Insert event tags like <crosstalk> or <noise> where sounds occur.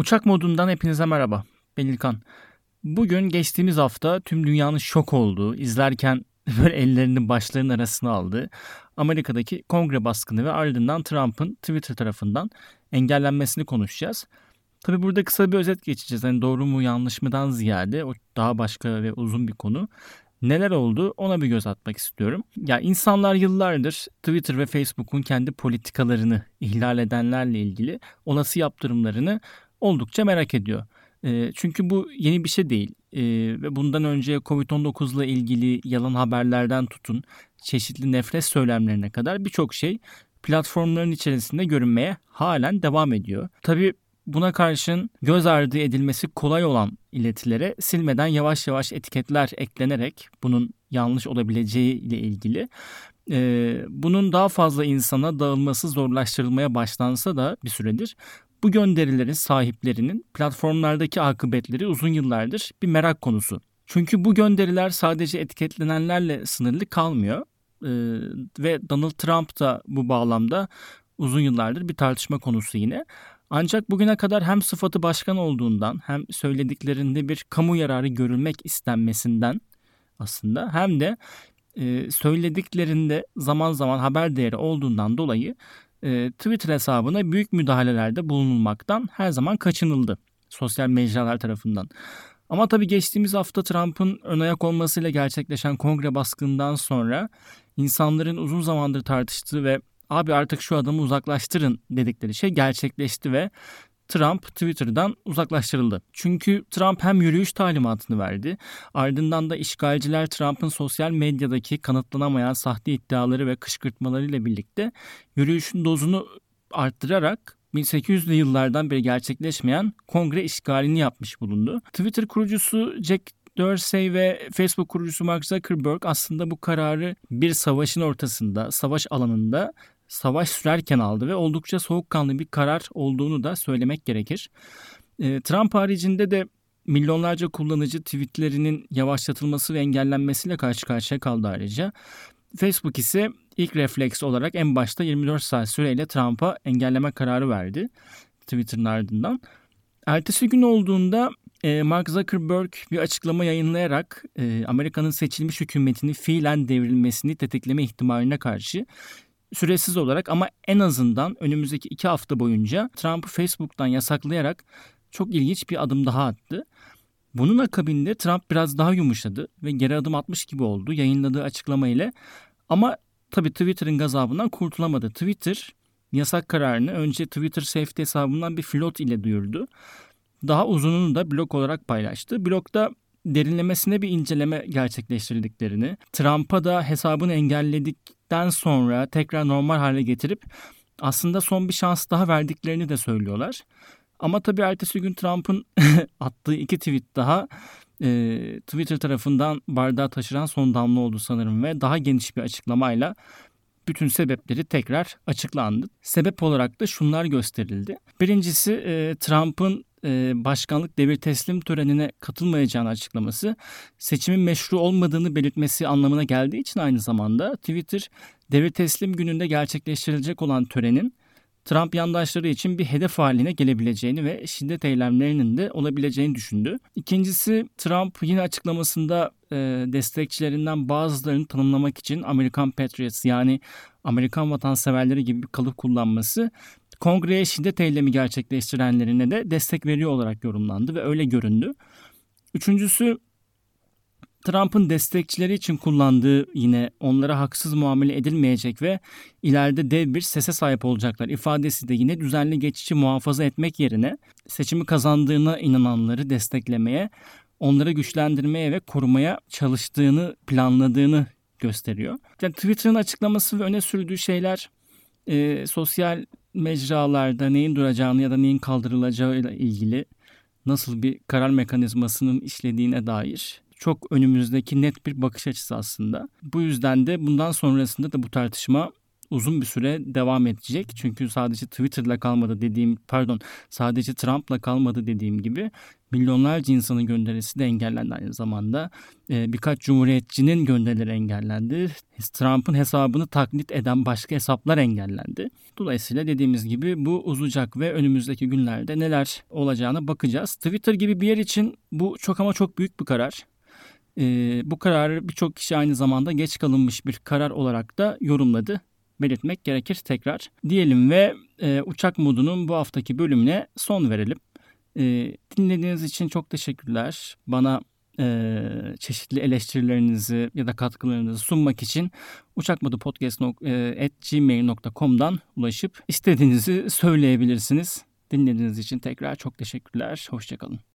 Uçak modundan hepinize merhaba. Ben İlkan. Bugün geçtiğimiz hafta tüm dünyanın şok olduğu, izlerken <laughs> böyle ellerini başlarının arasına aldığı Amerika'daki kongre baskını ve ardından Trump'ın Twitter tarafından engellenmesini konuşacağız. Tabi burada kısa bir özet geçeceğiz. Hani doğru mu yanlış mıdan ziyade o daha başka ve uzun bir konu. Neler oldu ona bir göz atmak istiyorum. Ya insanlar yıllardır Twitter ve Facebook'un kendi politikalarını ihlal edenlerle ilgili olası yaptırımlarını oldukça merak ediyor. Çünkü bu yeni bir şey değil ve bundan önce Covid-19 ile ilgili yalan haberlerden tutun çeşitli nefret söylemlerine kadar birçok şey platformların içerisinde görünmeye halen devam ediyor. Tabii buna karşın göz ardı edilmesi kolay olan iletilere silmeden yavaş yavaş etiketler eklenerek bunun yanlış olabileceği ile ilgili bunun daha fazla insana dağılması zorlaştırılmaya başlansa da bir süredir bu gönderilerin sahiplerinin platformlardaki akıbetleri uzun yıllardır bir merak konusu. Çünkü bu gönderiler sadece etiketlenenlerle sınırlı kalmıyor. Ee, ve Donald Trump da bu bağlamda uzun yıllardır bir tartışma konusu yine. Ancak bugüne kadar hem sıfatı başkan olduğundan hem söylediklerinde bir kamu yararı görülmek istenmesinden aslında hem de e, söylediklerinde zaman zaman haber değeri olduğundan dolayı e, Twitter hesabına büyük müdahalelerde bulunulmaktan her zaman kaçınıldı sosyal mecralar tarafından. Ama tabii geçtiğimiz hafta Trump'ın ön ayak olmasıyla gerçekleşen kongre baskından sonra insanların uzun zamandır tartıştığı ve abi artık şu adamı uzaklaştırın dedikleri şey gerçekleşti ve Trump Twitter'dan uzaklaştırıldı. Çünkü Trump hem yürüyüş talimatını verdi, ardından da işgalciler Trump'ın sosyal medyadaki kanıtlanamayan sahte iddiaları ve kışkırtmalarıyla birlikte yürüyüşün dozunu arttırarak 1800'lü yıllardan beri gerçekleşmeyen kongre işgalini yapmış bulundu. Twitter kurucusu Jack Dorsey ve Facebook kurucusu Mark Zuckerberg aslında bu kararı bir savaşın ortasında, savaş alanında savaş sürerken aldı ve oldukça soğukkanlı bir karar olduğunu da söylemek gerekir. Ee, Trump haricinde de milyonlarca kullanıcı tweetlerinin yavaşlatılması ve engellenmesiyle karşı karşıya kaldı ayrıca. Facebook ise ilk refleks olarak en başta 24 saat süreyle Trump'a engelleme kararı verdi Twitter'ın ardından. Ertesi gün olduğunda e, Mark Zuckerberg bir açıklama yayınlayarak e, Amerika'nın seçilmiş hükümetini fiilen devrilmesini tetikleme ihtimaline karşı süresiz olarak ama en azından önümüzdeki iki hafta boyunca Trump'ı Facebook'tan yasaklayarak çok ilginç bir adım daha attı. Bunun akabinde Trump biraz daha yumuşadı ve geri adım atmış gibi oldu yayınladığı açıklama ile. Ama tabii Twitter'ın gazabından kurtulamadı. Twitter yasak kararını önce Twitter Safety hesabından bir flot ile duyurdu. Daha uzununu da blok olarak paylaştı. Blokta derinlemesine bir inceleme gerçekleştirdiklerini, Trump'a da hesabını engelledikten sonra tekrar normal hale getirip aslında son bir şans daha verdiklerini de söylüyorlar. Ama tabii ertesi gün Trump'ın <laughs> attığı iki tweet daha e, Twitter tarafından bardağı taşıran son damla oldu sanırım ve daha geniş bir açıklamayla bütün sebepleri tekrar açıklandı. Sebep olarak da şunlar gösterildi. Birincisi e, Trump'ın e, başkanlık devir teslim törenine katılmayacağını açıklaması seçimin meşru olmadığını belirtmesi anlamına geldiği için aynı zamanda Twitter devir teslim gününde gerçekleştirilecek olan törenin Trump yandaşları için bir hedef haline gelebileceğini ve şiddet eylemlerinin de olabileceğini düşündü. İkincisi Trump yine açıklamasında e, destekçilerinden bazılarını tanımlamak için Amerikan Patriots yani Amerikan vatanseverleri gibi bir kalıp kullanması kongreye şiddet eylemi gerçekleştirenlerine de destek veriyor olarak yorumlandı ve öyle göründü. Üçüncüsü Trump'ın destekçileri için kullandığı yine onlara haksız muamele edilmeyecek ve ileride dev bir sese sahip olacaklar ifadesi de yine düzenli geçici muhafaza etmek yerine seçimi kazandığına inananları desteklemeye, onları güçlendirmeye ve korumaya çalıştığını, planladığını gösteriyor. Yani Twitter'ın açıklaması ve öne sürdüğü şeyler e, sosyal mecralarda neyin duracağını ya da neyin kaldırılacağıyla ilgili nasıl bir karar mekanizmasının işlediğine dair çok önümüzdeki net bir bakış açısı aslında. Bu yüzden de bundan sonrasında da bu tartışma uzun bir süre devam edecek. Çünkü sadece Twitter'la kalmadı dediğim pardon sadece Trump'la kalmadı dediğim gibi milyonlarca insanın gönderisi de engellendi aynı zamanda. Ee, birkaç cumhuriyetçinin gönderileri engellendi. Trump'ın hesabını taklit eden başka hesaplar engellendi. Dolayısıyla dediğimiz gibi bu uzayacak ve önümüzdeki günlerde neler olacağına bakacağız. Twitter gibi bir yer için bu çok ama çok büyük bir karar. Ee, bu kararı birçok kişi aynı zamanda geç kalınmış bir karar olarak da yorumladı belirtmek gerekir tekrar. Diyelim ve e, uçak modunun bu haftaki bölümüne son verelim. E, dinlediğiniz için çok teşekkürler. Bana e, çeşitli eleştirilerinizi ya da katkılarınızı sunmak için uçakmodupodcast.gmail.com'dan ulaşıp istediğinizi söyleyebilirsiniz. Dinlediğiniz için tekrar çok teşekkürler. Hoşçakalın.